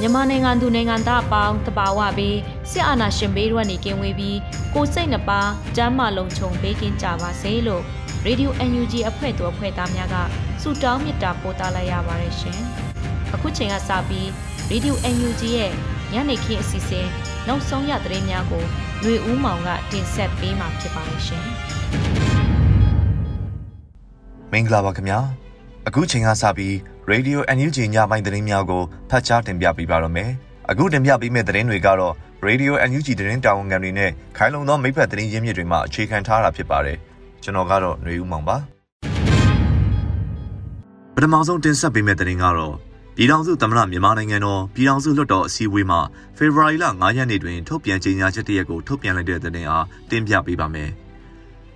မြန်မာနိုင်ငံသူနိုင်ငံသားအပေါင်းတဘာဝပြီးစစ်အာဏာရှင်ဘေးရွက်နေကင်းဝေးပြီးကိုစိတ်နှပါကျမ်းမာလုံးချုံပေးကင်းကြပါစေလို့ Radio UNG အဖွဲ့သူအဖွဲ့သားများကဆုတောင်းမေတ္တာပို့သလိုက်ရပါတယ်ရှင်။အခုချိန်ကစပြီး Radio UNG ရဲ့ညနေခင်းအစီအစဉ်နောက်ဆုံးရသတင်းများကိုຫນွေဦးမောင်ကတင်ဆက်ပေးမှာဖြစ်ပါတယ်ရှင်။မင်္ဂလာပါခင်ဗျာ။အခုချိန်ကစပြီး Radio NUG ညပိုင်းသတင်းများကိုဖတ်ကြားတင်ပြပေးပါရမယ်။အခုတင်ပြပေးမယ့်သတင်းတွေကတော့ Radio NUG သတင်းတာဝန်ခံတွေနဲ့ခိုင်လုံသောမိဖက်သတင်းရင်းမြစ်တွေမှအခြေခံထားတာဖြစ်ပါတယ်။ကျွန်တော်ကတော့ຫນွေဦးမောင်ပါ။ပထမဆုံးတင်ဆက်ပေးမယ့်သတင်းကတော့ပြည်ထောင်စုသမ္မတမြန်မာနိုင်ငံတော်ပြည်ထောင်စုလွှတ်တော်အစည်းအဝေးမှာဖေဖော်ဝါရီလ9ရက်နေ့တွင်ထုတ်ပြန်ကြေညာချက်တရက်ကိုထုတ်ပြန်လိုက်တဲ့သတင်းအားတင်ပြပေးပါမယ်။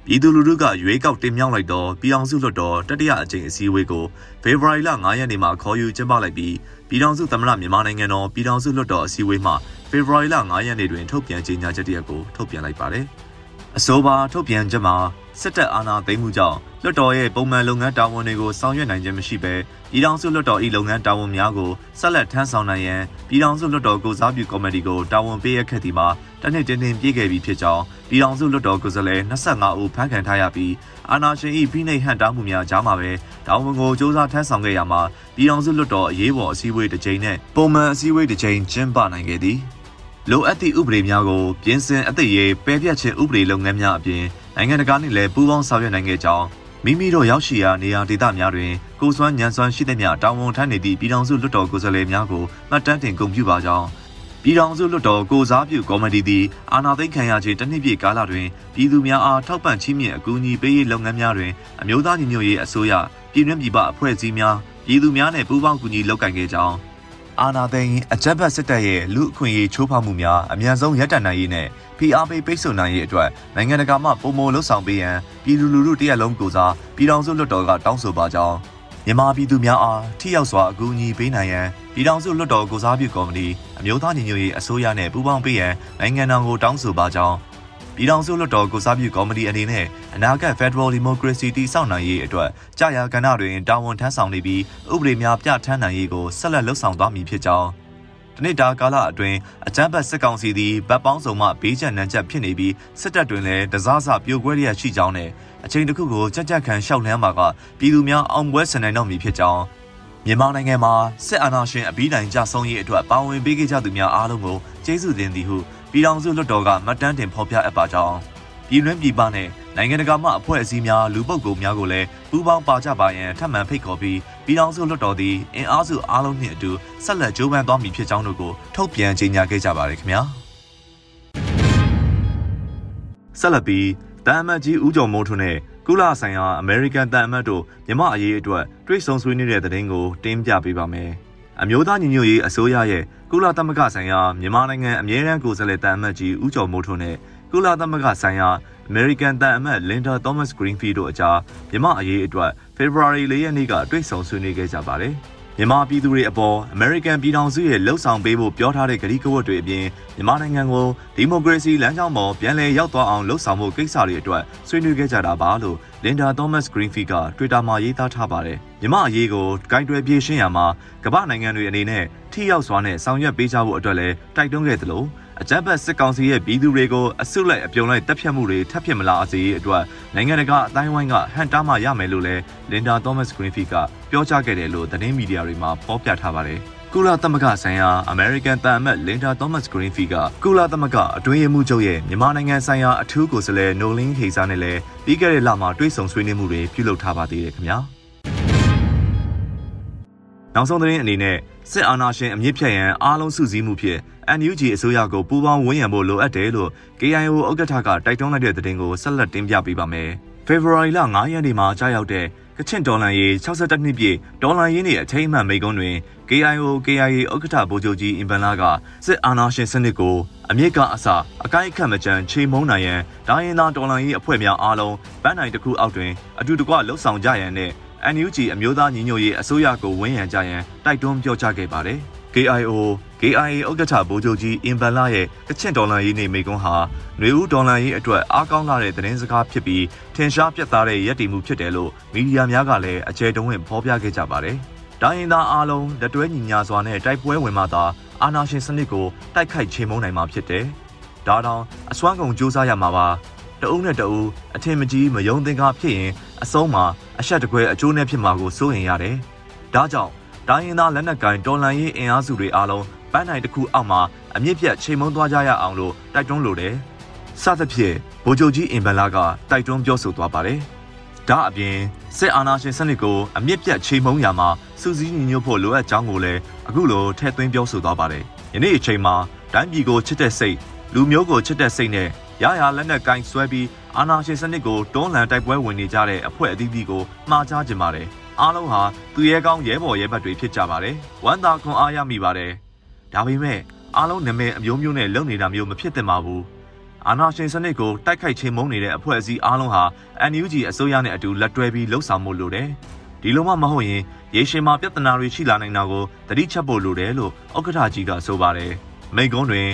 ပြည်သူလူထုကရွေးကောက်တင်မြှောက်လိုက်သောပြည်ထောင်စုလွှတ်တော်တတိယအကြိမ်အစည်းအဝေးကိုဖေဖော်ဝါရီလ9ရက်နေ့မှာခေါ်ယူကျင်းပလိုက်ပြီးပြည်ထောင်စုသမ္မတမြန်မာနိုင်ငံတော်ပြည်ထောင်စုလွှတ်တော်အစည်းအဝေးမှာဖေဖော်ဝါရီလ9ရက်နေ့တွင်ထုတ်ပြန်ကြေညာချက်တရက်ကိုထုတ်ပြန်လိုက်ပါတယ်။ အဆိုပါထုတ်ပြန်ချက်မှာစစ်တပ်အာဏာသိမ်းမှုကြောင့်လွှတ်တော်ရဲ့ပုံမှန်လုပ်ငန်းတာဝန်တွေကိုဆောင်ရွက်နိုင်ခြင်းမရှိဘဲပြည်ထောင်စုလွှတ်တော်၏လုပ်ငန်းတာဝန်များကိုဆက်လက်ထမ်းဆောင်နိုင်ရန်ပြည်ထောင်စုလွှတ်တော်ကိုစားပြုကော်မတီကိုတာဝန်ပေးရခဲ့သည်မှာတနှစ်တင်းတင်းပြည့်ခဲ့ပြီဖြစ်ကြောင်းပြည်ထောင်စုလွှတ်တော်ကိုယ်စားလှယ်25ဦးဖမ်းခံထားရပြီးအာဏာရှင်၏ဖိနှိပ်ဟန်တားမှုများကြားမှာပဲတာဝန်ကိုစ조사ထမ်းဆောင်ခဲ့ရမှာပြည်ထောင်စုလွှတ်တော်အရေးပေါ်အစည်းအဝေးတစ်ကြိမ်နဲ့ပုံမှန်အစည်းအဝေးတစ်ကြိမ်ကျင်းပနိုင်ခဲ့သည် လိုအပ်သည့်ဥပဒေများကိုပြင်ဆင်အသိရေးပယ်ပြတ်ခြင်းဥပဒေလုပ်ငန်းများအပြင်နိုင်ငံတကာနှင့်လည်းပူးပေါင်းဆောင်ရွက်နိုင်ခဲ့ကြောင်းမိမိတို့ရောက်ရှိရာနေရာဒေသများတွင်ကိုစွမ်းညံစွမ်းရှိသမျှတာဝန်ထမ်းနေသည့်ပြည်ထောင်စုလွှတ်တော်ကိုယ်စားလှယ်များကိုမှတ်တမ်းတင်ဂုဏ်ပြုပါကြောင်းပြည်ထောင်စုလွှတ်တော်ကိုစားပြုကော်မတီသည်အာဏာသိမ်းခံရခြင်းတစ်နှစ်ပြည့်ကာလတွင်ပြည်သူများအားထောက်ပံ့ချီးမြှင့်အကူအညီပေးရေးလုပ်ငန်းများတွင်အမျိုးသားညီညွတ်ရေးအစိုးရပြည်တွင်းပြည်ပအဖွဲ့အစည်းများပြည်သူများနှင့်ပူးပေါင်းကူညီလုပ်ကိုင်ခဲ့ကြောင်း အာနာသိန်းအကြက်ဘတ်စစ်တပ်ရဲ့လူအခွင့်အရေးချိုးဖောက်မှုများအမြန်ဆုံးရပ်တန့်နိုင်ရေးနဲ့ဖိအားပေးပိတ်ဆို့နိုင်ရေးအတွက်နိုင်ငံတကာမှပုံမလှုပ်ဆောင်ပေးရန်ပြည်သူလူထုတရက်လုံးကိုစားပြည်ထောင်စုလွှတ်တော်ကတောင်းဆိုပါကြောင်းမြန်မာပြည်သူများအားထိရောက်စွာအကူအညီပေးနိုင်ရန်ပြည်ထောင်စုလွှတ်တော်ကိုစားပြုကော်မတီအမျိုးသားညီညွတ်ရေးအစိုးရနဲ့ပူးပေါင်းပေးရန်နိုင်ငံတော်ကိုတောင်းဆိုပါကြောင်း ပြည်ထောင်စုလွှတ်တော်ကိုစားပြုကော်မတီအနေနဲ့အနာဂတ် Federal Democracy တည်ဆောက်နိုင်ရေးအတွက်ကြာရကဏ္ဍတွင်တာဝန်ထမ်းဆောင်နေပြီးဥပဒေများပြဋ္ဌာန်းနိုင်ရေးကိုဆက်လက်လှုပ်ဆောင်သွားမည်ဖြစ်ကြောင်းတနစ်တာကာလအတွင်းအကြမ်းဖက်စစ်ကောင်စီသည်ဗတ်ပေါင်းစုံမှဘေးကျန်နှံချက်ဖြစ်နေပြီးစစ်တပ်တွင်လည်းတစားစပြိုကွဲရရှိကြောင်းနဲ့အချိန်တစ်ခုကိုကြက်ကြက်ခံရှောက်လှမ်းမှာကပြည်သူများအောင်ပွဲဆင်နိုင်တော့မည်ဖြစ်ကြောင်းမြန်မာနိုင်ငံမှာစစ်အာဏာရှင်အပြီးတိုင်ကြဆုံးရေးအတွက်ပါဝင်ပေးခဲ့ကြသူများအားလုံးကိုကျေးဇူးတင်သည်ဟု ပြည်ထောင်စုလွှတ်တော်ကမှတ်တမ်းတင်ဖော်ပြအပ်ပါကြောင်းပြည်တွင်းပြည်ပနဲ့နိုင်ငံတကာမှအဖွဲ့အစည်းများလူပုဂ္ဂိုလ်များကိုလည်းပူးပေါင်းပါကြပါရန်ထပ်မံဖိတ်ခေါ်ပြီးပြည်ထောင်စုလွှတ်တော်သည်အင်အားစုအားလုံးနှင့်အတူဆက်လက်ကြိုးပမ်းသွားမည်ဖြစ်ကြောင်းတို့ကိုထုတ်ပြန်ကြေညာခဲ့ကြပါတယ်ခင်ဗျာဆက်လက်ပြီးတမ်အမတ်ကြီးဦးကျော်မိုးထွန်းနဲ့ကုလဆိုင်ရာအမေရိကန်တန်အမတ်တို့မြမအရေးအတွက်တွေ့ဆုံဆွေးနွေးတဲ့သတင်းကိုတင်ပြပေးပါမယ်။ အမျိုးသားညီညွတ်ရေးအစိုးရရဲ့ကုလသမဂ္ဂဆိုင်ရာမြန်မာနိုင်ငံအမြဲတမ်းကိုယ်စားလှယ်တန်အမတ်ကြီးဦးကျော်မိုးထွန်းနဲ့ကုလသမဂ္ဂဆိုင်ရာအမေရိကန်တန်အမတ်လင်ဒါသောမတ်ဂရင်းဖီတို့အကြားမြမအရေးအတွက်ဖေဖော်ဝါရီလရက်နေ့ကတွေ့ဆုံဆွေးနွေးခဲ့ကြပါတယ်။ မြန်မာပြည်သူတွေအပေါ်အမေရိကန်ပြည်ထောင်စုရဲ့လှုပ်ဆောင်ပေးဖို့ပြောထားတဲ့ကတိကဝတ်တွေအပြင်မြန်မာနိုင်ငံကိုဒီမိုကရေစီလမ်းကြောင်းပေါ်ပြန်လည်ရောက်သွားအောင်လှုပ်ဆောင်ဖို့ကိစ္စတွေအတွက်ဆွေးနွေးခဲ့ကြတာပါလို့လင်ဒါသောမတ်ဂရင်းဖီက Twitter မှာရေးသားထားပါတယ်။မြန်မာအရေးကိုဂိုင်းတွယ်ပြေရှင်းရမှာကမ္ဘာနိုင်ငံတွေအနေနဲ့ထိရောက်စွာနဲ့ဆောင်ရွက်ပေးကြဖို့အတွက်လည်းတိုက်တွန်းခဲ့သလိုအကြမ်းဖက်စစ်ကောင်စီရဲ့ပြည်သူတွေကိုအစုလိုက်အပြုံလိုက်တပ်ဖြတ်မှုတွေထပ်ဖြစ်မလာစေရေးအတွက်နိုင်ငံတကာအတိုင်းဝိုင်းကဟန်တားမှရမယ်လို့လည်းလင်ဒါသောမတ်ဂရင်းဖီကပြောကြားခဲ့တယ်လို့သတင်းမီဒီယာတွေမှာဖော်ပြထားပါတယ်။ကုလသမဂ္ဂဆိုင်ရာအမေရိကန်တန်အမတ်လင်ဒါသောမတ်ဂရင်းဖီကကုလသမဂ္ဂအတွင်းရေးမှူးချုပ်ရဲ့မြန်မာနိုင်ငံဆိုင်ရာအထူးကိုယ်စားလှယ်နိုလင်းဟေစာနဲ့လည်းပြီးခဲ့တဲ့လမှာတွေ့ဆုံဆွေးနွေးမှုတွေပြုလုပ်ထားပါသေးတယ်ခင်ဗျာ။နောက်ဆုံးသတင်းအနေနဲ့စစ်အာဏာရှင်အမြင့်ဖြတ်ရန်အားလုံးစုစည်းမှုဖြင့် NUG အစိုးရကိုပူးပေါင်းဝန်းရံဖို့လိုအပ်တယ်လို့ KIO ဥက္ကဋ္ဌကတိုက်တွန်းလိုက်တဲ့သတင်းကိုဆက်လက်တင်ပြပေးပါမယ်။ February လ9ရက်နေ့မှာကြာရောက်တဲ့ကချင်ဒေါ်လာရေး62နှစ်ပြည့်ဒေါ်လာရင်းရဲ့အထိမ်းအမှန်မိကုန်းတွင် KIO KIA ဥက္ကဋ္ဌဗိုလ်ချုပ်ကြီးအင်ပန်လာကစစ်အာဏာရှင်စနစ်ကိုအမြင့်ကအစအကိုက်အခတ်မကြမ်းချိန်မုံနိုင်ရန်ဒိုင်းရင်သားဒေါ်လာရေးအဖွဲ့များအားလုံးဗန်းနိုင်တစ်ခုအောက်တွင်အတူတကွလှုပ်ဆောင်ကြရန်နဲ့ NUG အမျိုးသားညီညွတ်ရေးအစိုးရကိုဝန်းရံကြရန်တိုက်တွန်းပြောကြားခဲ့ပါတယ်။ KIO KIA ဥက္ကဋ္ဌဗိုလ်ချုပ်ကြီးအင်ဘန်လာရဲ့ကချင်ဒေါ်လာရေးနေမိကွန်းဟာຫນွေဦးဒေါ်လာရေးအတွက်အားကောင်းလာတဲ့သတင်းစကားဖြစ်ပြီးထင်ရှားပြတ်သားတဲ့ရည်တည်မှုဖြစ်တယ်လို့မီဒီယာများကလည်းအကျယ်တုံးဝင်ဖော်ပြခဲ့ကြပါတယ်။ဒိုင်းရင်သားအားလုံးလက်တွဲညီညာစွာနဲ့တိုက်ပွဲဝင်မှသာအာဏာရှင်စနစ်ကိုတိုက်ခိုက်ချေမှုန်းနိုင်မှာဖြစ်တယ်။ဒါတောင်အစွမ်းကုန်စ조사ရမှာပါ။တအုပ်နဲ့တအုပ်အထင်မကြီးမယုံသင်္ကာဖြစ်ရင်အဆုံးမှာအဆက်တကွဲအကျိုးနဲ့ဖြစ်မှာကိုစိုးရင်ရတယ်။ဒါကြောင့်တိုင်းရင်းသားလက်နက်ကိုင်တော်လှန်ရေးအင်အားစုတွေအားလုံး ပန်းနိုင်တစ်ခုအောက်မှာအမြင့်ပြတ်ချိန်မုံသွားကြရအောင်လို့တိုက်တွန်းလိုတယ်။စသဖြင့်ဗိုလ်ချုပ်ကြီးအင်ဘန်လာကတိုက်တွန်းပြောဆိုသွားပါတယ်။ဒါအပြင်စစ်အာဏာရှင်စနစ်ကိုအမြင့်ပြတ်ချိန်မုံရာမှာစူးစီးညီညွတ်ဖို့လိုအပ်ကြောင်းကိုလည်းအခုလိုထည့်သွင်းပြောဆိုသွားပါတယ်။ယနေ့အချိန်မှာတိုင်းပြည်ကိုချစ်တဲ့စိတ်လူမျိုးကိုချစ်တဲ့စိတ်နဲ့ရရလက်နက်ကင်ဆွဲပြီးအာဏာရှင်စနစ်ကိုတွန်းလှန်တိုက်ပွဲဝင်နေကြတဲ့အဖွဲ့အသီးသီးကိုမှားချခြင်းပါတယ်။အားလုံးဟာသူရဲကောင်းရဲဘော်ရဲဘက်တွေဖြစ်ကြပါတယ်။ဝမ်းသာခွန်အားရမိပါတယ်။ ဒါပေမဲ့အားလုံးနာမည်အမျိုးမျိုးနဲ့လုပ်နေတာမျိုးမဖြစ်သင့်ပါဘူး။အာဏာရှင်စနစ်ကိုတိုက်ခိုက်ခြင်းမုန်းနေတဲ့အဖွဲ့အစည်းအားလုံးဟာ NUG အစိုးရနဲ့အတူလက်တွဲပြီးလှုပ်ဆောင်မှုလိုတယ်။ဒီလိုမှမဟုတ်ရင်ရေရှည်မှာပြဿနာတွေရှိလာနိုင်တာကိုသတိချက်ဖို့လိုတယ်လို့ဥက္ကဋ္ဌကြီးကဆိုပါတယ်။မိန့်ခွန်းတွင်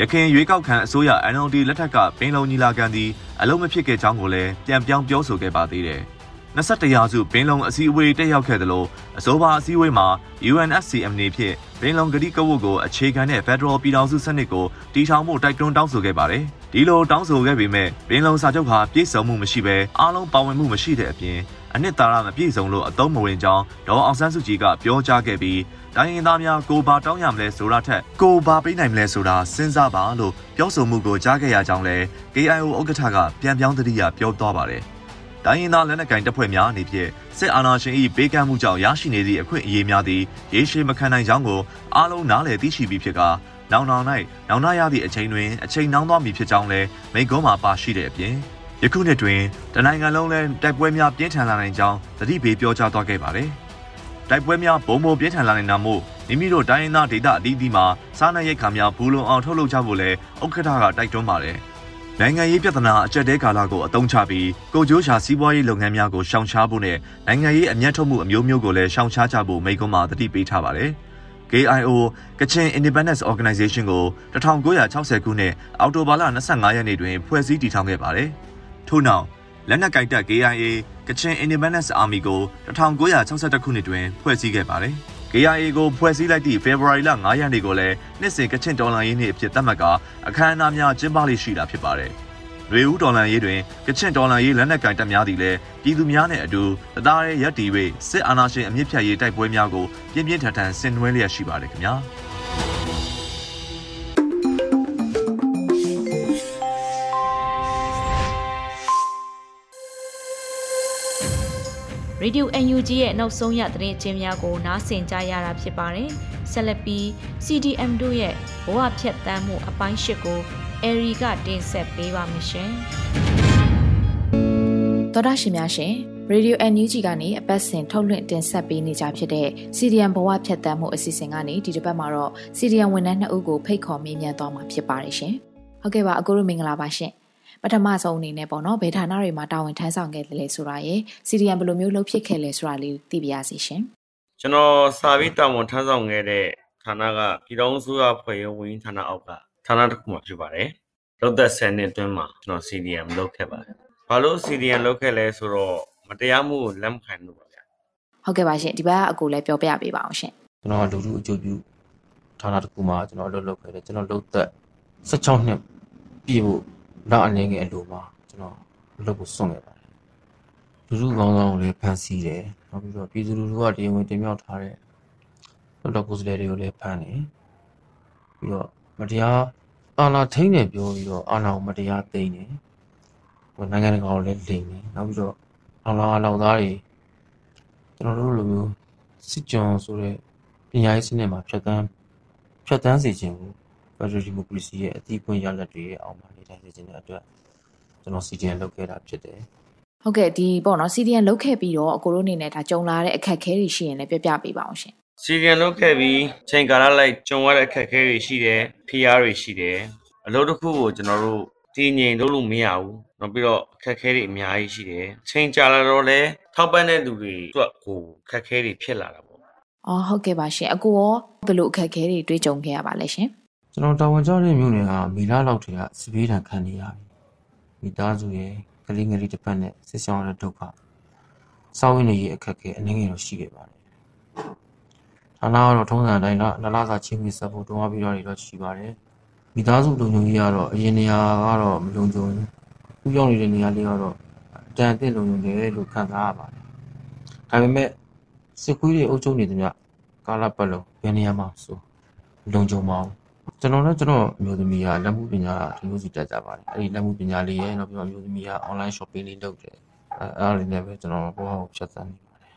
ရခိုင်ရွေးကောက်ခံအစိုးရ NLD လက်ထက်ကပင်လုံညီလာခံသည်အလုံးမဖြစ်ခဲ့ကြောင်းကိုလည်းပြန်ပြောင်းပြောဆိုခဲ့ပါသေးတယ်။ 21ရာစုပင်လုံအစည်းအဝေးတက်ရောက်ခဲ့သလိုအစိုးရအစည်းအဝေးမှာ UNFCM နေဖြင့်ပင်လုံဂတိကဝတ်ကိုအခြေခံတဲ့ Federal ပြည်ထောင်စုစနစ်ကိုတည်ထောင်ဖို့တိုက်တွန်းတောင်းဆိုခဲ့ပါတယ်။ဒီလိုတောင်းဆိုခဲ့ပေမဲ့ပင်လုံစာချုပ်ဟာပြည့်စုံမှုမရှိဘဲအားလုံးပါဝင်မှုမရှိတဲ့အပြင်အနှစ်သာရမပြည့်စုံလို့အသုံးမဝင်ကြောင်းဒေါ်အောင်ဆန်းစုကြည်ကပြောကြားခဲ့ပြီးတိုင်းရင်းသားများကိုဘာတောင်းရမလဲဆိုတာထက်ကိုဘာပေးနိုင်မလဲဆိုတာစဉ်းစားပါလို့ပြောဆိုမှုကိုကြားခဲ့ရကြောင်းလည်း KIO ဥက္ကဋ္ဌကပြန်ပြောင်းသတိရပြောသွားပါတယ်။ တိုင်းရင်းသားလက်နက်ကိုင်တပ်ဖွဲ့များအနေဖြင့်စစ်အာဏာရှင်၏ပေးကမ်းမှုကြောင့်ရရှိနေသည့်အခွင့်အရေးများသည်ရေရှည်မခံနိုင်ကြောင်းကိုအားလုံးနားလည်သိရှိပြီးဖြစ်ကနောင်နောင်၌နောင်နာရသည့်အချိန်တွင်အချိန်နှောင်းသွားမည်ဖြစ်ကြောင်းလည်းမိန့်ခွန်းမှာပါရှိတဲ့အပြင်ယခုနှစ်တွင်တနိုင်ငံလုံးလဲတိုက်ပွဲများပြင်းထန်လာနိုင်ကြောင်းသတိပေးပြောကြားသွားခဲ့ပါတယ်။တိုက်ပွဲများပုံပုံပြင်းထန်လာနိုင်တာမို့မိမိတို့တိုင်းရင်းသားဒေသအသီးသီးမှာစားနပ်ရိက္ခာများဘူးလုံအောင်ထုတ်လုပ်ကြဖို့လဲဥက္ကဋ္ဌကတိုက်တွန်းပါတယ်။ နိုင်ငံရေးပြဿနာအကြက်တဲကာလကိုအသုံးချပြီးကိုကျိုးရှာစီးပွားရေးလုပ်ငန်းများကိုရှောင်ရှားဖို့နဲ့နိုင်ငံရေးအမျက်ထုတ်မှုအမျိုးမျိုးကိုလည်းရှောင်ရှားကြဖို့မိန့်ခွန်းမှာသတိပေးထားပါတယ်။ KIO Kachin Independence Organization ကို1960ခုနှစ်အောက်တိုဘာလ25ရက်နေ့တွင်ဖွဲ့စည်းတည်ထောင်ခဲ့ပါတယ်။ထို့နောက်လက်နက်ကင်တပ် KIA ကချင် Independence Army ကို1962ခုနှစ်တွင်ဖွဲ့စည်းခဲ့ပါတယ်။ KIA ကိုဖွဲ့စည်းလိုက်သည့် February လ9ရက်နေ့ကိုလည်းနှစ်စဉ်ကချင်တော်လှန်ရေးနေ့အဖြစ်သတ်မှတ်ကာအခမ်းအနားများကျင်းပလိရှိတာဖြစ်ပါတယ်။ရွေဦးတော်လှန်ရေးတွင်ကချင်တော်လှန်ရေးလက်နက်ကင်တပ်များသည်လည်းပြည်သူများနှင့်အတူတသားရဲရပ်တည်၍စစ်အာဏာရှင်အမြင့်ဖြတ်ရေးတိုက်ပွဲများကိုပြင်းပြင်းထန်ထန်ဆင်နွှဲလျက်ရှိပါတယ်ခင်ဗျာ။ Radio UNG ရဲ့နောက်ဆုံးရသတင်းချင်းများကိုနားဆင်ကြရတာဖြစ်ပါတယ်။ဆက်လက်ပြီး CDM တို့ရဲ့ဘဝဖြတ်တန်းမှုအပိုင်း၈ကိုအယ်ရီကတင်ဆက်ပေးပါမရှင်။သောတာရှင်များရှင် Radio NUG ကနေအပတ်စဉ်ထုတ်လွှင့်တင်ဆက်ပေးနေကြဖြစ်တဲ့ CDM ဘဝဖြတ်တန်းမှုအစီအစဉ်ကနေဒီတစ်ပတ်မှာတော့ CDM ဝန်ထမ်းနှစ်ဦးကိုဖိတ်ခေါ်မေးမြန်းသွားမှာဖြစ်ပါတယ်ရှင်။ဟုတ်ကဲ့ပါအကိုတို့မင်္ဂလာပါရှင်။ ပထမဆုံးအနေနဲ့ပေါ့နော်ဘယ်ဌာနတွေမှာတာဝန်ထမ်းဆောင်ခဲ့တယ်လဲဆိုတာရယ် CDM ဘယ်လိုမျိုးလုပ်ဖြစ်ခဲ့လဲဆိုတာလေးသိပြရစီရှင်ကျွန်တော်စာပြီးတာဝန်ထမ်းဆောင်ခဲ့တဲ့ဌာနကပြည်တော်စုရဖွဲ့ရုံဝန်ကြီးဌာနအောက်ကဌာနတစ်ခုမှဖြစ်ပါတယ်လုပ်သက်10နှစ်အတွင်းမှာကျွန်တော် CDM လုပ်ခဲ့ပါတယ်ဘာလို့ CDM လုပ်ခဲ့လဲဆိုတော့မတရားမှုကိုလက်မခံလို့ပါဗျာဟုတ်ကဲ့ပါရှင်ဒီဘက်အကူလည်းပြောပြပေးပါအောင်ရှင်ကျွန်တော်လူလူအကျိုးပြုဌာနတစ်ခုမှာကျွန်တော်လုပ်လုပ်ခဲ့တယ်ကျွန်တော်လုပ်သက်16နှစ်ပြည့်ဖို့ နောက်အနေငယ်အလိုမှာကျွန်တော်လုပ်ဖို့စွန့်ခဲ့ပါတယ်လူလူကောင်းဆောင်ကိုလည်းဖန်ဆီးတယ်နောက်ပြီးတော့ပြည်သူလူထုကတရားဝင်တင်မြှောက်ထားတဲ့လွတ်တော်ကိုယ်စားလှယ်တွေကိုလည်းဖမ်းတယ်ပြီးတော့မတရားအာဏာထိန်းတယ်ပြောပြီးတော့အာဏာကိုမတရားသိမ်းတယ်နိုင်ငံတကာကိုလည်းလိမ်တယ်နောက်ပြီးတော့လောင်လာလောင်သားတွေကျွန်တော်တို့လိုမျိုးစစ်ကြောင်ဆိုတဲ့ပညာရေးစနစ်မှာဖြတ်တန်းဖြတ်တန်းစေခြင်းကို Federal Democracy ရဲ့အသီးပွင့်ရလဒ်တွေရဲ့အောက်မှာနေထိုင်စေခြင်းတဲ့အတွက်ကျွန်တော် CDN လုပ်ခဲ့တာဖြစ်တယ်ဟုတ်ကဲ့ဒီပေါ့နော် CDN လုပ်ခဲ့ပြီးတော့အကိုတို့အနေနဲ့ဒါကြုံလာတဲ့အခက်အခဲတွေရှိရင်လည်းပြပြပေးပါအောင်ရှင် CDN လုပ်ခဲ့ပြီးချိန်ကာလလိုက်ကြုံရတဲ့အခက်အခဲတွေရှိတယ် PR တွေရှိတယ်အလုပ်တစ်ခုကိုကျွန်တော်တို့တည်ငြိမ်လုပ်လို့မရဘူးနောက်ပြီးတော့အခက်အခဲတွေအများကြီးရှိတယ်ချိန်ကြာလာတော့လည်းထောက်ပံ့တဲ့လူတွေအတွက်ကိုအခက်အခဲတွေဖြစ်လာတာပေါ့အော်ဟုတ်ကဲ့ပါရှင်အကိုရောဘယ်လိုအခက်အခဲတွေတွေ့ကြုံခဲ့ရပါလဲရှင် ကျွန်တော်တာဝန်ကျတဲ့မျိုးတွေကမီလာလောက်တွေကစပေးတံခံနေရပြီမိသားစုရဲ့ကလေးငယ်လေးတစ်ပတ်နဲ့ဆစ်ဆောင်ရတဲ့ဒုက္ခစောင်းရင်းနေရအခက်အခဲအနည်းငယ်တော့ရှိခဲ့ပါတယ်ဌာနကတော့ထုံးစံအတိုင်းလလစာချင်းကြီးဆက်ဖို့တွန်းအားပြီးတော့တော့ရှိပါတယ်မိသားစုလုံခြုံရေးကတော့အရင်နေရာကတော့မလုံခြုံဘူးသူရောက်နေတဲ့နေရာလေးကတော့တန်အသင့်လုံခြုံတယ်လို့ခံစားရပါတယ်ဒါပေမဲ့စစ်ခွေးတွေအုပ်ချုပ်နေသမျှကာလပတ်လုံးဘယ်နေရာမှာဆိုလုံခြုံမအောင် ကျွန်တော်နဲ့ကျွန်တော်အမျိုးသမီးကလက်မှုပညာဒီလိုစီတက်ကြပါတယ်အဲ့ဒီလက်မှုပညာလေးရဲ့နောက်ပြီးတော့အမျိုးသမီးက online shopping လေးလုပ်တယ်အဲအားလေးနဲ့ပဲကျွန်တော်ဘဝကိုဖြတ်သန်းနေပါတယ်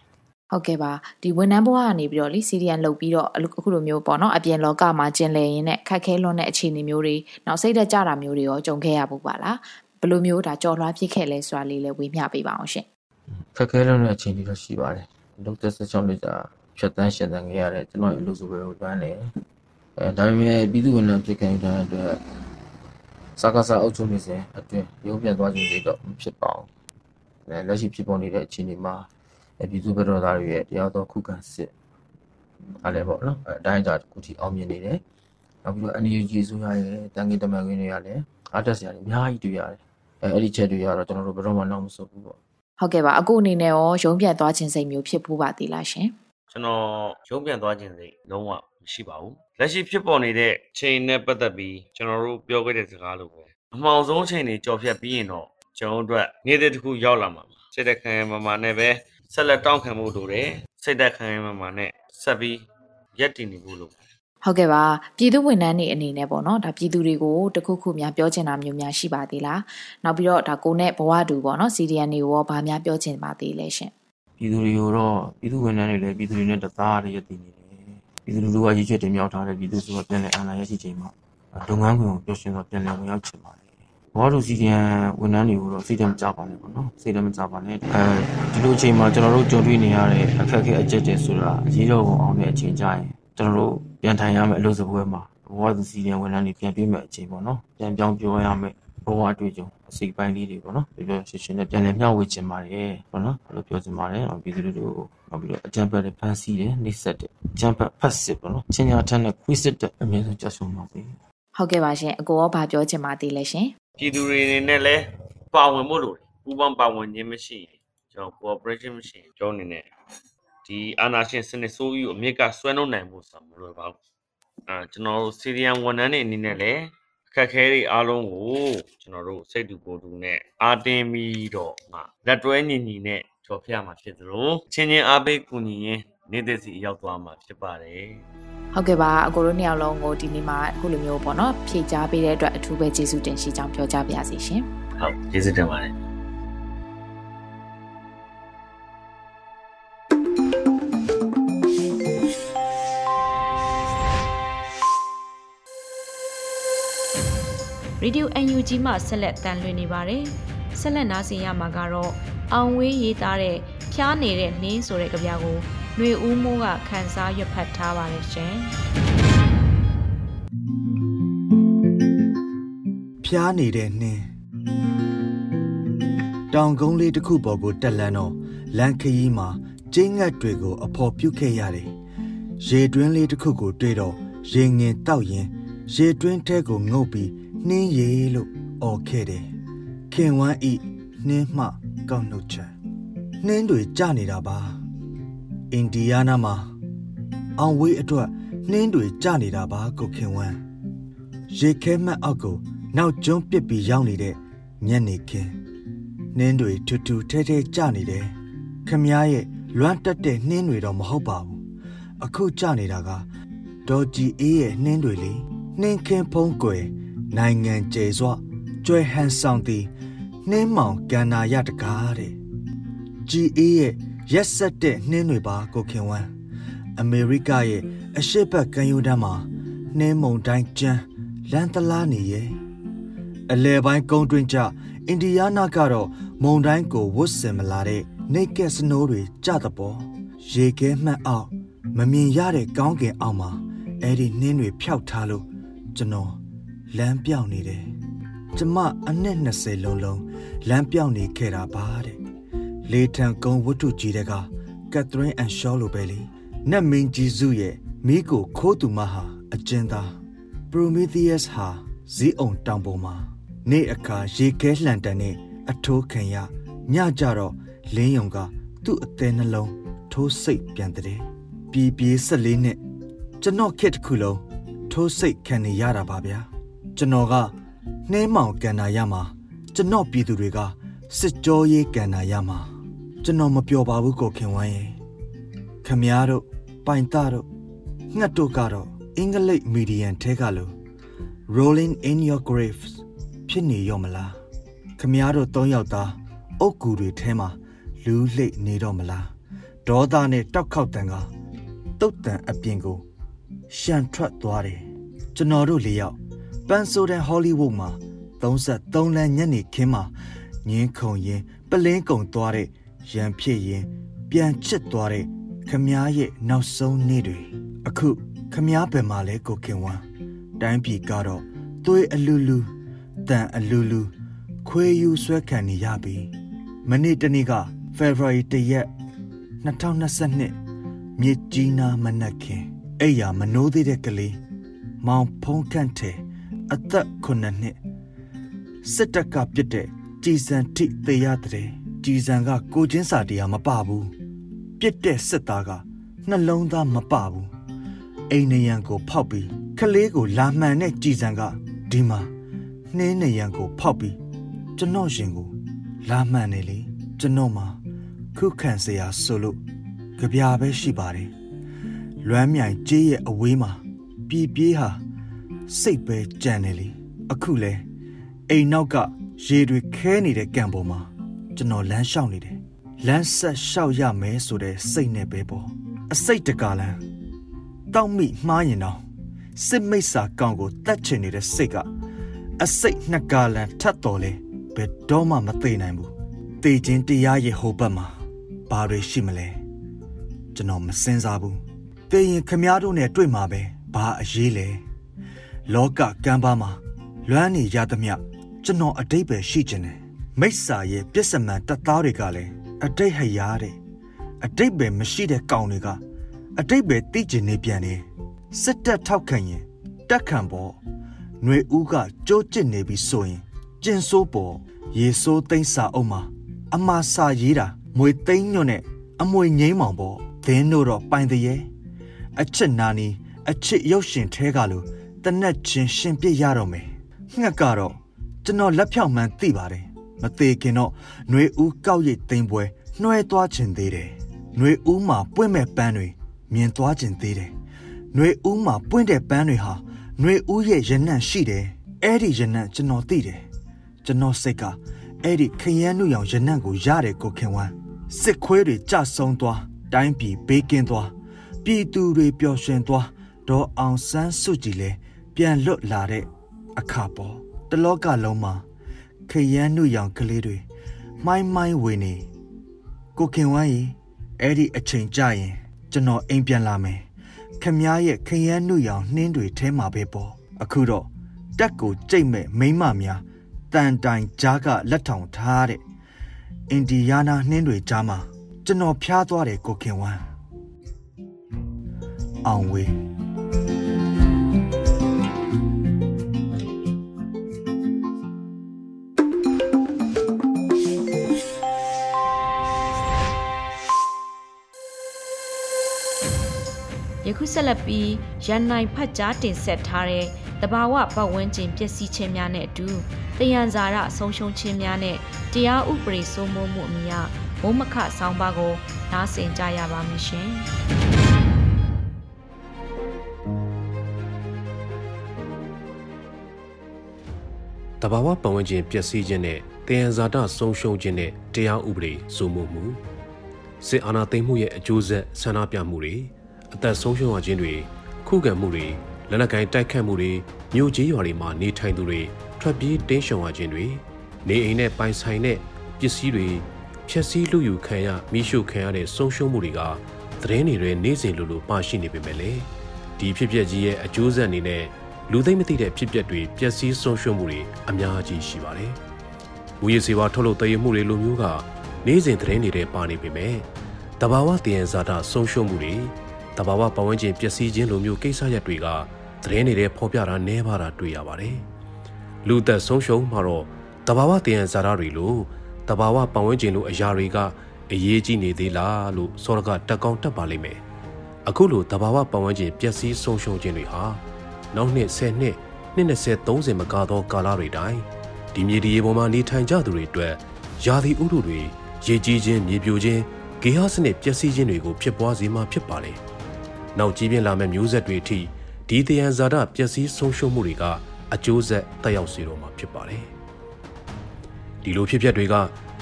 ဟုတ်ကဲ့ပါဒီဝန်ထမ်းဘဝကနေပြီးတော့လေ CDN လုပ်ပြီးတော့အခုလိုမျိုးပေါ့နော်အပြင်လောကမှာကျင်လည်ရင်းနဲ့ခက်ခဲလွန်းတဲ့အခြေအနေမျိုးတွေနောက်စိတ်သက်ကြတာမျိုးတွေရောကြုံခဲ့ရဖို့ပါလားဘယ်လိုမျိုးဒါကြော်လွှားဖြစ်ခဲ့လဲဆိုတာလေးလည်းဝေမျှပေးပါအောင်ရှင်ခက်ခဲလွန်းတဲ့အခြေအနေတော့ရှိပါတယ်လုပ်တဲ့ဆက်ချောင်းလေးကြာဖြတ်တန်းရှင်သန်ခဲ့ရတဲ့ကျွန်တော်အလုပ်ဆိုပဲကိုတွန်းတယ် အဲဒါပေမဲ့ပြည်သူ့ဝန်ထမ်းဖြစ်ခဲ့တဲ့အတွက်စကားစားအုပ်ချုပ်နေစဉ်အတွင်းရုံးပြန်သွားခြင်းတွေတော့မဖြစ်ပါဘူးအဲလက်ရှိဖြစ်ပေါ်နေတဲ့အခြေအနေမှာပြည်သူ့ဘက်တော်သားတွေရဲ့တရားတော်ခုခံစစ်အားလည်းပေါ့နော်အတိုင်းအတာတစ်ခုထိအောင်မြင်နေတယ်နောက်ပြီးတော့ NUG ဆိုရရဲ့တန်ကြီးတမန်ခွင်းတွေကလည်းအားတက်စရာတွေအများကြီးတွေ့ရတယ်အဲအဲ့ဒီချက်တွေကတော့ကျွန်တော်တို့ဘယ်တော့မှနောက်မဆုတ်ဘူးပေါ့ဟုတ်ကဲ့ပါအခုအနေနဲ့ရောရုံးပြန်သွားခြင်းစိတ်မျိုးဖြစ်ဖို့ပါသေးလားရှင် ကျွန်တော်ရုံးပြန်သွားခြင်းစိတ်လုံးဝမရှိပါဘူးလက်ရှိဖြစ်ပေါ်နေတဲ့ချိန်နဲ့ပတ်သက်ပြီးကျွန်တော်တို့ပြောခဲ့တဲ့စကားလိုပဲအမှောင်ဆုံးချိန်တွေကြော်ဖြတ်ပြီးရင်တော့ကျွန်တော်တို့အတွက်နေ့တစ်ခုရောက်လာမှာပါစိတ်သက်ခံရမှာမှာနဲ့ပဲဆက်လက်တောင်းခံမှုလိုတယ်စိတ်သက်ခံရမှာမှာနဲ့ဆက်ပြီးရက်တည်နေဖို့လိုဟုတ်ကဲ့ပါပြည်သူဝန်ထမ်းတွေအနေနဲ့ပေါ့နော်ဒါပြည်သူတွေကိုတခုခုများပြောချင်တာမျိုးများရှိပါသေးလားနောက်ပြီးတော့ဒါကိုနဲ့ဘဝတူပေါ့နော် CDN တွေကိုရောဘာများပြောချင်ပါသေးလဲရှင် ပြည်သူတွေကိုတော့ပြည်သူဝန်ထမ်းတွေလည်းပြည်သူတွေနဲ့တသားတည်းရည်တည်နေတယ်ပြည်သူလူထုကရည်ချက်တင်မြောက်ထားတဲ့ပြည်သူဆိုတာပြန်လည်အာဏာရရှိချိန်မှာလုပ်ငန်းခွင်ကိုပျော်ရွှင်စွာပြန်လည်ဝင်ရောက်ချင်ပါတယ်ဘဝတူ CDN ဝန်ထမ်းတွေကိုတော့စိတ်တမကြပါနဲ့ပေါ့နော်စိတ်တမကြပါနဲ့အဲဒီလိုအချိန်မှာကျွန်တော်တို့ကြုံတွေ့နေရတဲ့အခက်အခဲအကျက်တွေဆိုတာအရေးတော်ပုံအောင်တဲ့အချိန်ကြရင်ကျွန်တော်တို့ပြန်ထိုင်ရမယ်အလုပ်စပွဲမှာဘဝသူစီရင်ဝန်ထမ်းတွေပြန်တွေ့မဲ့အချိန်ပေါ့နော်ပြန်ပြောင်းပြောရမယ် ဘဝအတွေ့အကြုံအစိပ်ပိုင်းလေးတွေပေါ့နော်ပြောပြောရှင်းရှင်းနဲ့ပြန်လည်မျှဝေချင်ပါတယ်ပေါ့နော်ဘယ်လိုပြောချင်ပါတယ်ပြည်သူတို့နောက်ပြီးတော့အကြံပတ်တွေဖန်ဆီးတယ်နှိစက်တယ်အကြံပတ်ဖတ်စစ်ပေါ့နော်ချင်းညာထက်နဲ့ခွေးစစ်တဲ့အမြင်ဆုံးကြောက်ဆုံးပါစေဟုတ်ကဲ့ပါရှင်အကိုရောဗာပြောချင်ပါသေးလဲရှင်ပြည်သူတွေအနေနဲ့လည်းပါဝင်ဖို့လိုတယ်ပူးပေါင်းပါဝင်ခြင်းမရှိရင်ကျွန်တော် cooperation မရှိရင်ကျွန်တော်အနေနဲ့ဒီအာနာရှင်စနစ်ဆိုးကြီးကိုအမြင့်ကဆွဲနှုတ်နိုင်ဖို့ဆိုမလိုပါဘူးအဲကျွန်တော်တို့စီရီယန်ဝန်ထမ်းတွေအနေနဲ့လည်းအ ခက်ခဲတွေအားလုံးကိုကျွန်တော်တို့စိတ်တူကိုယ်တူနဲ့အာတင်ပြီးတော့မှလက်တွဲညီညီနဲ့ကြော်ဖျမှာဖြစ်သလိုချင်းချင်းအားပေးကူညီရင်းနေတဲ့စီရောက်သွားမှာဖြစ်ပါတယ်ဟုတ်ကဲ့ပါအကိုတို့နှစ်ယောက်လုံးကိုဒီနေ့မှာအခုလိုမျိုးပေါ့နော်ဖြည့်ချပေးတဲ့အတွက်အထူးပဲကျေးဇူးတင်ရှိကြောင်းပြောကြပါရစေရှင်ဟုတ်ကျေးဇူးတင်ပါတယ် ရေဒီယို UNG မှဆက်လက်တန်လွှင့်နေပါတယ်။ဆက်လက်နားဆင်ရမှာကတော့အောင်ဝေးရေးသားတဲ့ဖျားနေတဲ့နှင်းဆိုတဲ့ကြပြာကိုຫນွေဦးမိုးကခန်းစားရွတ်ဖတ်ထားပါတယ်ရှင်။ဖျားနေတဲ့နှင်းတောင်ကုန်းလေးတစ်ခုပေါ်ကိုတက်လန်းတော့လမ်းခရီးမှာကျင်းငတ်တွေကို အဖော်ပြုတ်ခဲ့ရတယ်။ရေတွင်းလေးတစ်ခုကိုတွေ့တော့ရေငင်တောက်ရင်ရေတွင်းထဲကိုငုတ်ပြီး နှင်းရည်လို့អော်ခဲ့တယ်ခင်ဝမ်းဤနှင်းမှကောက်နှုတ်ချက်နှင်းတွေကြနေတာပါအိန္ဒိယနာမှာအောင်ဝေးအတွက်နှင်းတွေကြနေတာပါကိုခင်ဝမ်းရေခဲမှတ်အောက်ကိုနောက်ကျွန်းပစ်ပြီးရောက်နေတဲ့ညနေခင်းနှင်းတွေထူထူထဲထဲကျနေတယ်ခမည်းရဲ့လွမ်းတက်တဲ့နှင်းတွေတော့မဟုတ်ပါဘူးအခုကျနေတာကဒေါ်ကြည်အေးရဲ့နှင်းတွေလေနှင်းခင်းဖုံးကွယ် နိုင်ငံကျယ်စွာကျွဲဟန်ဆောင်သည်နှင်းမောင်ကန္နာရတကားတဲ့ကြည်အေးရဲ့ရက်ဆက်တဲ့နှင်းတွေပါကိုခင်ဝမ်းအမေရိကရဲ့အရှိတ်ဘက်ကမ်းရိုးတန်းမှာနှင်းမုန်တိုင်းကျန်းလန်တလားနေရဲ့အလဲပိုင်းကုန်းတွင်းကျအိန္ဒိယနာကတော့မုန်တိုင်းကိုဝတ်ဆင်မလာတဲ့နေကက်စနိုးတွေကြတဲ့ပေါ်ရေခဲမှတ်အောင်မမြင်ရတဲ့ကောင်းကင်အောက်မှာအဲ့ဒီနှင်းတွေဖျောက်ထားလို့ကျွန်တော် လမ်းပြောင်းနေတယ်ကျမအနှစ်20လုံးလုံးလမ်းပြောင်းနေခဲ့တာပါတဲ့လေထံကုန်းဝတ္ထုကြီးတဲ့ကကက်သရင်းအန်ရှောလိုပဲလေနတ်မင်းကြီးစုရဲ့မိကိုခိုးသူမဟာအကျဉ်းသားပရိုမီသီးယပ်ဟာဇီးအောင်တောင်ပေါ်မှာနေ့အခါရေခဲလှန်တန်နဲ့အထိုးခံရညကြတော့လင်းယုံကသူ့အသေးနှလုံးထိုးစိတ်ပြန်တဲ့ပြည်ပြေး၁၄နှစ်ကျွန်တော်ခက်တစ်ခုလုံးထိုးစိတ်ခံနေရတာပါဗျာ ကျွန်တော်ကနှဲမောင်ကန်နာရမှာကျွန်တော်ပြည်သူတွေကစစ်ကြောရေးကန်နာရမှာကျွန်တော်မပျော်ပါဘူးကိုခင်ဝမ်းရဲ့ခမည်းတော်ပိုင်သားတို့ငှက်တို့ကတော့အင်္ဂလိပ်မီဒီယန်ထဲကလို့ rolling in your graves ဖြစ်နေရောမလားခမည်းတော်၃ယောက်သားအုတ်ကူတွေထဲမှာလူးလှိတ်နေတော့မလားဒေါသနဲ့တောက်ခေါက်တန်ကတုတ်တန်အပြင်ကိုရှန်ထွက်သွားတယ်ကျွန်တော်တို့လေးယောက် ပန်ဆိုဒန်ဟောလိဝုဒ်မှာ33လမ်းညနေခင်းမှာငင်းခုံရင်ပလင်းကုံသွားတဲ့ရန်ဖြစ်ရင်ပြန်ချစ်သွားတဲ့ခမားရဲ့နောက်ဆုံးနေ့တွေအခုခမားဘယ်မှာလဲကိုခင်ဝမ်းတိုင်းပြည်ကတော့သွေးအလူလူတန်အလူလူခွေးယူဆွဲခံနေရပြီမနေ့တနေ့က February 1ရက်2022မြစ်ကြီးနားမနက်ခင်အဲ့ရမနိုးသေးတဲ့ကလေးမောင်ဖုံးခန့်ထဲ အသက်9နှစ်စစ်တပ်ကပြစ်တဲ့ကြည်စံထိသေရတဲ့ကြည်စံကကိုချင်းစာတရားမပဘူးပြစ်တဲ့စစ်သားကနှလုံးသားမပဘူးအိမ်နရံကိုဖောက်ပြီးကလေးကိုလာမှန်တဲ့ကြည်စံကဒီမှာနှင်းနရံကိုဖောက်ပြီးကျွန်တော်ရှင်ကိုလာမှန်နေလေကျွန်တော်မှာခုခံစရာဆိုလို့ကြပြာပဲရှိပါတယ်လွမ်းမြိုင်ကြေးရဲ့အဝေးမှာပြည်ပြေးဟာ စိတ်ပဲကြံနေလေအခုလဲအိမ်နောက်ကရေတွေခဲနေတဲ့ကံပေါ်မှာကျွန်တော်လမ်းလျှောက်နေတယ်လမ်းဆက်လျှောက်ရမယ်ဆိုတဲ့စိတ်နဲ့ပဲပေါ့အစိတ်တကလန်းတောက်မိမှားရင်တော့စစ်မိတ်စာကောင်ကိုတတ်ချင်နေတဲ့စိတ်ကအစိတ်နှစ်ကာလန်ထတ်တော်လဲဘယ်တော့မှမသိနိုင်ဘူးတေခြင်းတရားရဲ့ဟိုဘက်မှာဘာတွေရှိမလဲကျွန်တော်မစင်စားဘူးတေရင်ခမားတို့နဲ့တွေ့မှာပဲဘာအရေးလဲ လောကကမ်းပါမှာလွမ်းနေရသမျှကျွန်တော်အတိတ်ပဲရှိကျင်တယ်မိစ္ဆာရဲ့ပြစ္ဆမန်တပ်သားတွေကလည်းအတိတ်ဟရတဲ့အတိတ်ပဲမရှိတဲ့ကောင်တွေကအတိတ်ပဲသိကျင်နေပြန်တယ်စစ်တပ်ထောက်ခံရင်တက်ခံပေါ်ຫນွေဦးကကြိုးကျစ်နေပြီဆိုရင်ကျင်ဆိုးပေါ်ရေဆိုးသိမ်းစာအုပ်မှာအမှားစာရေးတာမွေသိမ်းညွန့်နဲ့အမွေငိမ့်မောင်ပေါ်သင်းတို့တော့ပိုင်တရေအချစ်နာနီအချစ်ရုပ်ရှင်ထဲကလို့ တနက်ချင်းရှင်ပြစ်ရတော့မယ်ငှက်ကတော့ကျွန်တော်လက်ဖြောင့်မှန်းသိပါတယ်မသေးခင်တော့ຫນွေဦးကောက်ရိတ်သိမ်းပွဲနှွဲသွားခြင်းသေးတယ်ຫນွေဦးမှာပွင့်မဲ့ပန်းတွေမြင်သွားခြင်းသေးတယ်ຫນွေဦးမှာပွင့်တဲ့ပန်းတွေဟာຫນွေဦးရဲ့ရနံ့ရှိတယ်အဲ့ဒီရနံ့ကျွန်တော်သိတယ်ကျွန်တော်စိတ်ကအဲ့ဒီခရမ်းနုရောင်ရနံ့ကိုရတယ်ကိုခင်ဝမ်းစစ်ခွေးတွေကြဆုံသွားတိုင်းပြည်ဘေးကင်းသွားပြည်သူတွေပျော်ရွှင်သွားဒေါ်အောင်ဆန်းစုကြည်လည်း ပြန်လွတ်လာတဲ့အခါပေါ်တလောကလုံးမှာခရမ်းနုရောင်ကလေးတွေမှိုင်းမှိုင်းဝင်နေကိုခင်ဝမ်းကြီးအဲ့ဒီအချိန်ကြရင် ကျွန်တော်အိမ်ပြန်လာမယ်ခမည်းရဲ့ခရမ်းနုရောင်နှင်းတွေထဲမှာပဲပေါ့အခုတော့တက်ကိုကြိတ်မဲ့မိမများတန်တိုင်ကြားကလက်ထောင်ထားတဲ့အင်ဒီယားနာနှင်းတွေကြားမှာကျွန်တော်ဖျားသွားတယ်ကိုခင်ဝမ်းအောင်ဝေး ယခုဆက်လက်ပြီးရန်နိုင်ဖတ်ကြားတင်ဆက်ထားတဲ့တဘာဝပတ်ဝန်းကျင်ပျက်စီးခြင်းများနဲ့အတူတယံဇာရဆုံးရှုံးခြင်းများနဲ့တရားဥပဒေစိုးမိုးမှုအမြဘုံမခဆောင်းပါးကိုနားဆင်ကြရပါမရှင်။တဘာဝပတ်ဝန်းကျင်ပျက်စီးခြင်းနဲ့တယံဇာတဆုံးရှုံးခြင်းနဲ့တရားဥပဒေစိုးမိုးမှုစစ်အာဏာသိမ်းမှုရဲ့အကျိုးဆက်ဆန္ဒပြမှုတွေ အသက်ဆုံးရှုံးရခြင်းတွေခုခံမှုတွေလက်နက်ကိုင်တိုက်ခတ်မှုတွေမြို့ကြီးရွာတွေမှာနေထိုင်သူတွေထွက်ပြေးတင်းရှောင်ရခြင်းတွေနေအိမ်နဲ့ပိုင်ဆိုင်တဲ့ပစ္စည်းတွေဖျက်ဆီးလူယူခံရမိရှုခံရတဲ့ဆုံးရှုံးမှုတွေကသတင်းတွေရဲ့နေ့စဉ်လိုလိုပါရှိနေပေမဲ့လေဒီဖြစ်ပျက်ကြီးရဲ့အကျိုးဆက်အနေနဲ့လူသိမ့်မသိတဲ့ဖြစ်ပျက်တွေပျက်စီးဆုံးရှုံးမှုတွေအများကြီးရှိပါတယ်။မူရစေဝါထုတ်လုပ်တည်ရမှုတွေလိုမျိုးကနေ့စဉ်သတင်းတွေထဲပါနေပေမဲ့တဘာဝတည်ရန်ဇာတာဆုံးရှုံးမှုတွေ တဘာဝပတ်ဝန်းကျင်ပျက်စီးခြင်းလိုမျိုးကိစ္စရပ်တွေကသတင်းတွေထဲဖော်ပြတာနည်းပါတာတွေ့ရပါတယ်။လူသက်ဆုံးရှုံးမှာတော့တဘာဝတည်ရန်ဇာတာတွေလိုတဘာဝပတ်ဝန်းကျင်လိုအရာတွေကအရေးကြီးနေသေးလားလို့စောရကတက်ကောင်းတက်ပါလိမ့်မယ်။အခုလိုတဘာဝပတ်ဝန်းကျင်ပျက်စီးဆုံးရှုံးခြင်းတွေဟာနောက်နှစ်10နှစ်နှစ်20 30မကသောကာလတွေတိုင်းဒီမြေဒီရေပေါ်မှာနေထိုင်ကြသူတွေအတွက်ယာသီဥတုတွေရေကြီးခြင်းမြေပြိုခြင်းဂေဟစနစ်ပျက်စီးခြင်းတွေကိုဖြစ်ပွားစေမှာဖြစ်ပါလေ။ နောက်ကြီးပြင်းလာမဲ့မျိုးဆက်တွေအထိဒီတယံဇာတပျက်စီးဆုံးရှုံးမှုတွေကအကျိုးဆက်တက်ရောက်စေတော့မှာဖြစ်ပါတယ်။ဒီလိုဖြစ်ပျက်တွေက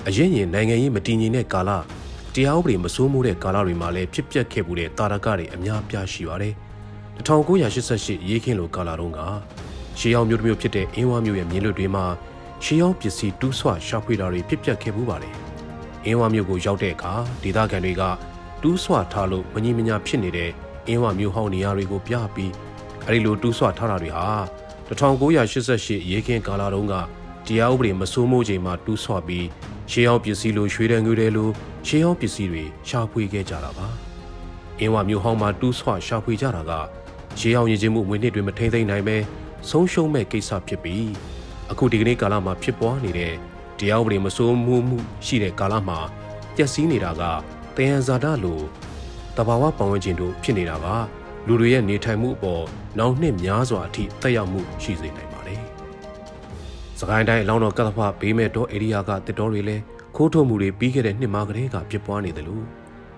အရင်ရင်နိုင်ငံရေးမတည်ငြိမ်တဲ့ကာလတရားဥပဒေမစိုးမိုးတဲ့ကာလတွေမှာလည်းဖြစ်ပျက်ခဲ့မှုတဲ့တာရကတွေအများပြားရှိပါတယ်။1988ရေးခင်းလိုကာလာတုန်းကရှေးအောင်မျိုးတစ်မျိုးဖြစ်တဲ့အင်းဝါမျိုးရဲ့မြင်းလွတ်တွေမှာရှေးအောင်ပစ္စည်းတူးဆွရှာဖွေတာတွေဖြစ်ပျက်ခဲ့မှုပါတယ်။အင်းဝါမျိုးကိုရောက်တဲ့အခါဒေသခံတွေကတူးဆွထားလို့မငြိမညာဖြစ်နေတဲ့ အင်းဝါမျိုးဟောင်းနေရာတွေကိုပြပြီးအဲဒီလိုတူးဆွထားတာတွေဟာ1988ရေးခင်းကာလာတုန်းကတရားဥပဒေမစိုးမိုးချိန်မှာတူးဆွပြီးရှေးအောင်ပစ္စည်းလိုရွှေတဲ့ငွေတဲ့လိုရှေးအောင်ပစ္စည်းတွေရှာဖွေခဲ့ကြတာပါ။အင်းဝါမျိုးဟောင်းမှာတူးဆွရှာဖွေကြတာကရေအောင်ရင်ချင်းမှုဝင်နှစ်တွေမထိမ့်သိမ့်နိုင်ပဲဆုံးရှုံးမဲ့ကိစ္စဖြစ်ပြီးအခုဒီကနေ့ကာလမှာဖြစ်ပွားနေတဲ့တရားဥပဒေမစိုးမှုမှုရှိတဲ့ကာလမှာပျက်စီးနေတာကတယံဇာတလို တဘာဝပတ်ဝန်းကျင်တို့ဖြစ်နေတာကလူတွေရဲ့နေထိုင်မှုအပေါ်နောက်နှစ်များစွာအထိတက်ရောက်မှုရှိစေနိုင်ပါတယ်။စကိုင်းတိုင်းအလောင်းတော်ကသဖဘေးမဲ့တော်ဧရိယာကတစ်တော်တွေလည်းခိုးထုတ်မှုတွေပြီးခဲ့တဲ့နှစ်မှာကတည်းကဖြစ်ပွားနေတယ်လို့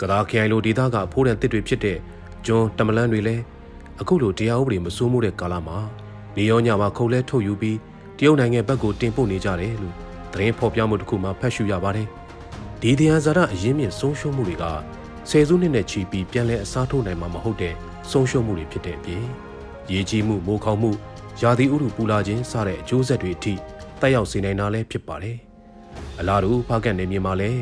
ကသာခရိုင်လိုဒေသကဖိုးတဲ့တစ်တွေဖြစ်တဲ့ဂျွန်တမလန်းတွေလည်းအခုလိုတရားဥပဒေမစိုးမိုးတဲ့ကာလမှာနေရောညမှာခုံလဲထုတ်ယူပြီးတရုတ်နိုင်ငံဘက်ကိုတင်ပို့နေကြတယ်လို့သတင်းဖော်ပြမှုတစ်ခုမှဖတ်ရှုရပါတယ်။ဒီတရားဇာတအရင်းမြစ်ဆုံးရှုံးမှုတွေက ဆယ်စုနှစ်နဲ့ချီပြီးပြန်လည်အစားထိုးနိုင်မှာမဟုတ်တဲ့ဆုံးရှုံးမှုတွေဖြစ်တဲ့အပြင်ရေကြီးမှုမိုးခေါင်မှုရာသီဥတုပူလာခြင်းစတဲ့အကျိုးဆက်တွေအထိတက်ရောက်စေနိုင်တာလည်းဖြစ်ပါတယ်။အလားတူဖားကန်နေမြေမှာလည်း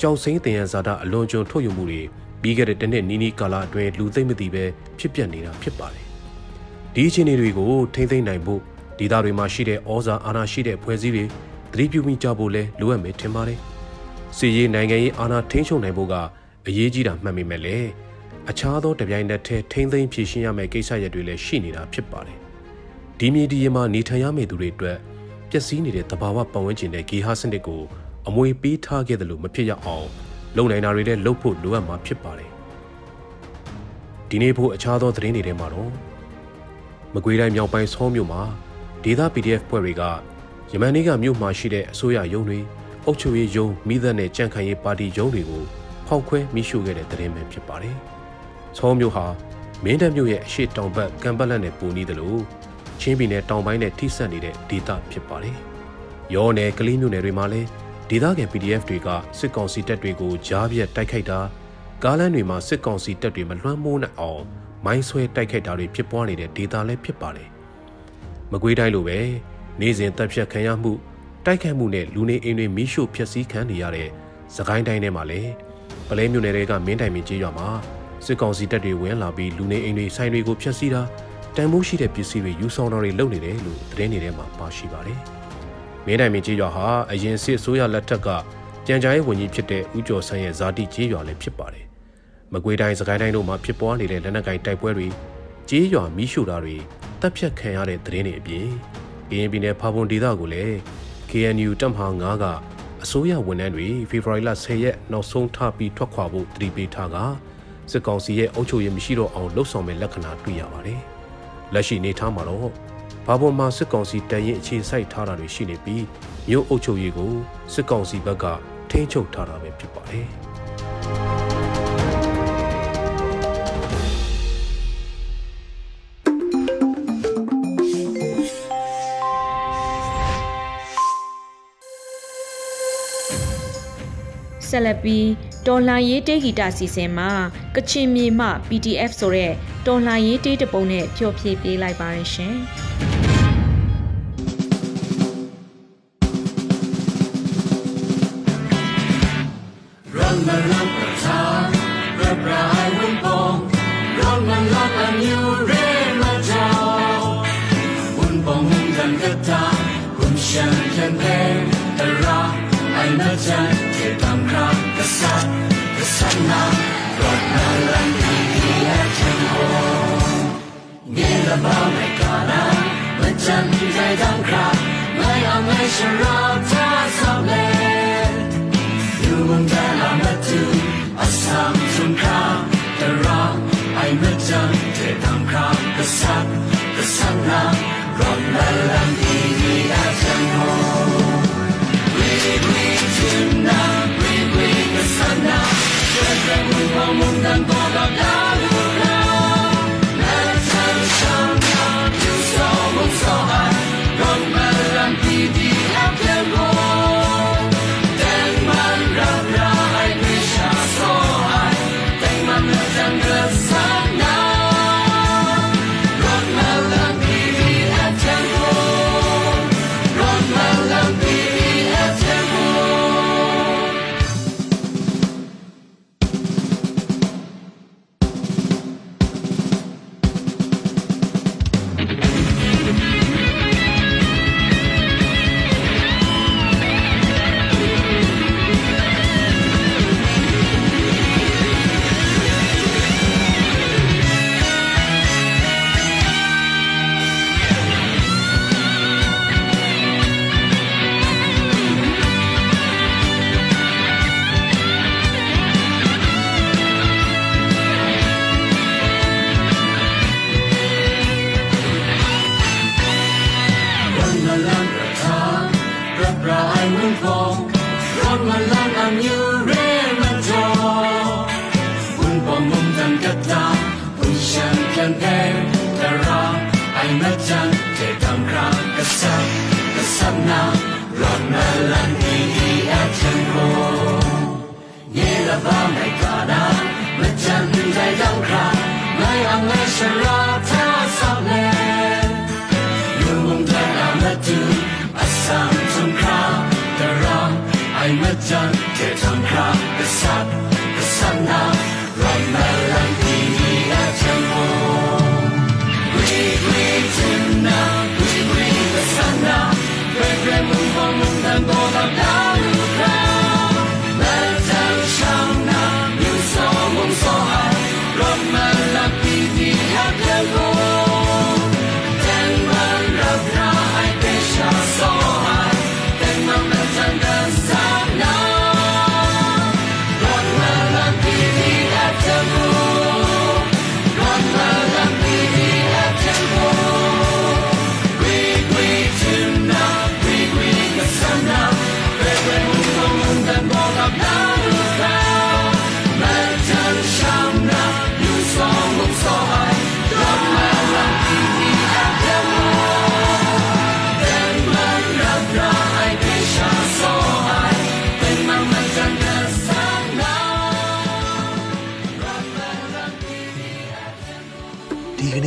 ကြောက်စိမ့်တယံဇာတအလွန်ကျွံထုတ်ယူမှုတွေပြီးခဲ့တဲ့တစ်နှစ်နီးနီးကာလအတွင်းလူသိမ့်မသိပဲဖြစ်ပျက်နေတာဖြစ်ပါတယ်။ဒီအခြေအနေတွေကိုထိမ့်သိမ့်နိုင်ဖို့ဒေသတွေမှာရှိတဲ့ဩဇာအာဏာရှိတဲ့ဖွဲ့စည်းတွေသတိပြုမိကြဖို့လဲလိုအပ်မယ်ထင်ပါတယ်။စီရေးနိုင်ငံရေးအာဏာထိန်းချုပ်နိုင်ဖို့က အရေးကြီးတာမှတ်မိမဲ့လေအခြားသောတပြိုင်နက်တည်းထိမ့်သိမ့်ဖြည့်ရှင်းရမယ့်ကိစ္စရပ်တွေလည်းရှိနေတာဖြစ်ပါတယ်။ဒီမြေဒီရေမှာနေထိုင်ရမယ့်သူတွေအတွက်ပျက်စီးနေတဲ့တဘာဝပတ်ဝန်းကျင်တဲ့ဂေဟစနစ်ကိုအမွေပေးထားခဲ့တယ်လို့မဖြစ်ရအောင်လုံနိုင်တာတွေလည်းလှုပ်ဖို့လိုအပ်မှာဖြစ်ပါတယ်ဒီနေ့ဖို့အခြားသောသတင်းတွေထဲမှာတော့မကွေးတိုင်းမြောက်ပိုင်းဆောမြို့မှာဒေသ PDF ဖွဲ့တွေကယမန်နေ့ကမြို့မှာရှိတဲ့အစိုးရရုံးတွေအုပ်ချုပ်ရေးရုံးမိသက်နဲ့ကြံ့ခိုင်ရေးပါတီရုံးတွေကို ဖောက်ခွဲမိရှုခဲ့တဲ့သတင်းပဲဖြစ်ပါတယ်။ဆောမြို့ဟာမင်းတပ်မြို့ရဲ့အရှိတောင်ဘက်ကံပတ်လက်နဲ့ပူနီးတယ်လို့ချင်းပြည်နယ်တောင်ပိုင်းနဲ့ထိစပ်နေတဲ့ဒေသဖြစ်ပါတယ်။ရောနယ်ကလေးမြို့နယ်တွေမှာလည်းဒေသခံ PDF တွေကစစ်ကောင်စီတပ်တွေကိုကြားပြတ်တိုက်ခိုက်တာကားလမ်းတွေမှာစစ်ကောင်စီတပ်တွေမလွှမ်းမိုးနိုင်အောင်မိုင်းဆွဲတိုက်ခိုက်တာတွေဖြစ်ပွားနေတဲ့ဒေသလည်းဖြစ်ပါတယ်။မကွေးတိုင်းလိုပဲနေစဉ်တပ်ဖြတ်ခံရမှုတိုက်ခိုက်မှုနဲ့လူနေအိမ်တွေမိရှို့ဖျက်ဆီးခံနေရတဲ့သခိုင်းတိုင်းထဲမှာလည်း ပလဲမြို့နယ်တွေကမင်းတိုင်မင်းကျေးရွာမှာစစ်ကောင်စီတပ်တွေဝင်လာပြီးလူနေအိမ်တွေဆိုင်တွေကိုဖျက်ဆီးတာတန်ဖိုးရှိတဲ့ပစ္စည်းတွေယူဆောင်တာတွေလုပ်နေတယ်လို့သတင်းတွေထဲမှာပါရှိပါတယ်။မင်းနိုင်မင်းကြီးရွာဟာအရင်စစ်အစိုးရလက်ထက်ကကြံကြားရေးဝန်ကြီးဖြစ်တဲ့ဦးကျော်ဆန်းရဲ့ဇာတိကြီးရွာလည်းဖြစ်ပါတယ်။မကွေးတိုင်းစကိုင်းတိုင်းတို့မှာဖြစ်ပွားနေတဲ့လက်နက်ကိုင်တိုက်ပွဲတွေကြီးရွာမီးရှို့တာတွေတပ်ဖြတ်ခံရတဲ့သတင်းတွေအပြင်ကရင်ပြည်နယ်ဖာပွန်ဒေသကိုလည်း KNU တပ်မဟာ9က အစိုးရဝန်ထမ်းတွေဖေဖော်ဝါရီလ10ရက်နောက်ဆုံးထားပြီးထွက်ခွာဖို့တတိပေးထားကစစ်ကောင်စီရဲ့အုပ်ချုပ်ရေးမရှိတော့အောင်လှုပ်ဆောင်မဲ့လက္ခဏာတွေ့ရပါတယ်။လက်ရှိနေထားမှာတော့ဘာပေါ်မှာစစ်ကောင်စီတရင်အခြေစိုက်ထားတာတွေရှိနေပြီးမြို့အုပ်ချုပ်ရေးကိုစစ်ကောင်စီဘက်ကထိန်းချုပ်ထားတာပဲဖြစ်ပါတယ် ဆက်လက်ပြီးတော်လှန်ရေးတေးဂီတစီစဉ်မှာကချင်မြေမှ PDF ဆိုတဲ့တော်လှန်ရေးတေးတပုံနဲ့ဖျော်ဖြေပေးလိုက်ပါရရှင်။ Run บอกไม่ก่อนนะมันจำใจทั้งครับไม่เอาไม่ชะรอบถ้าสอบเลดูมันแต่ละมาดูอาสามสุนครับแต่รอไอ้มาจำเธทำครักรสับกรสับน้ำร้อนมลังดีดีอาจจะงงรีบรีบถึงน้ำรีบรีบกรสับน้ำเกิดแงมือพอมุดันตัวกัา 能不能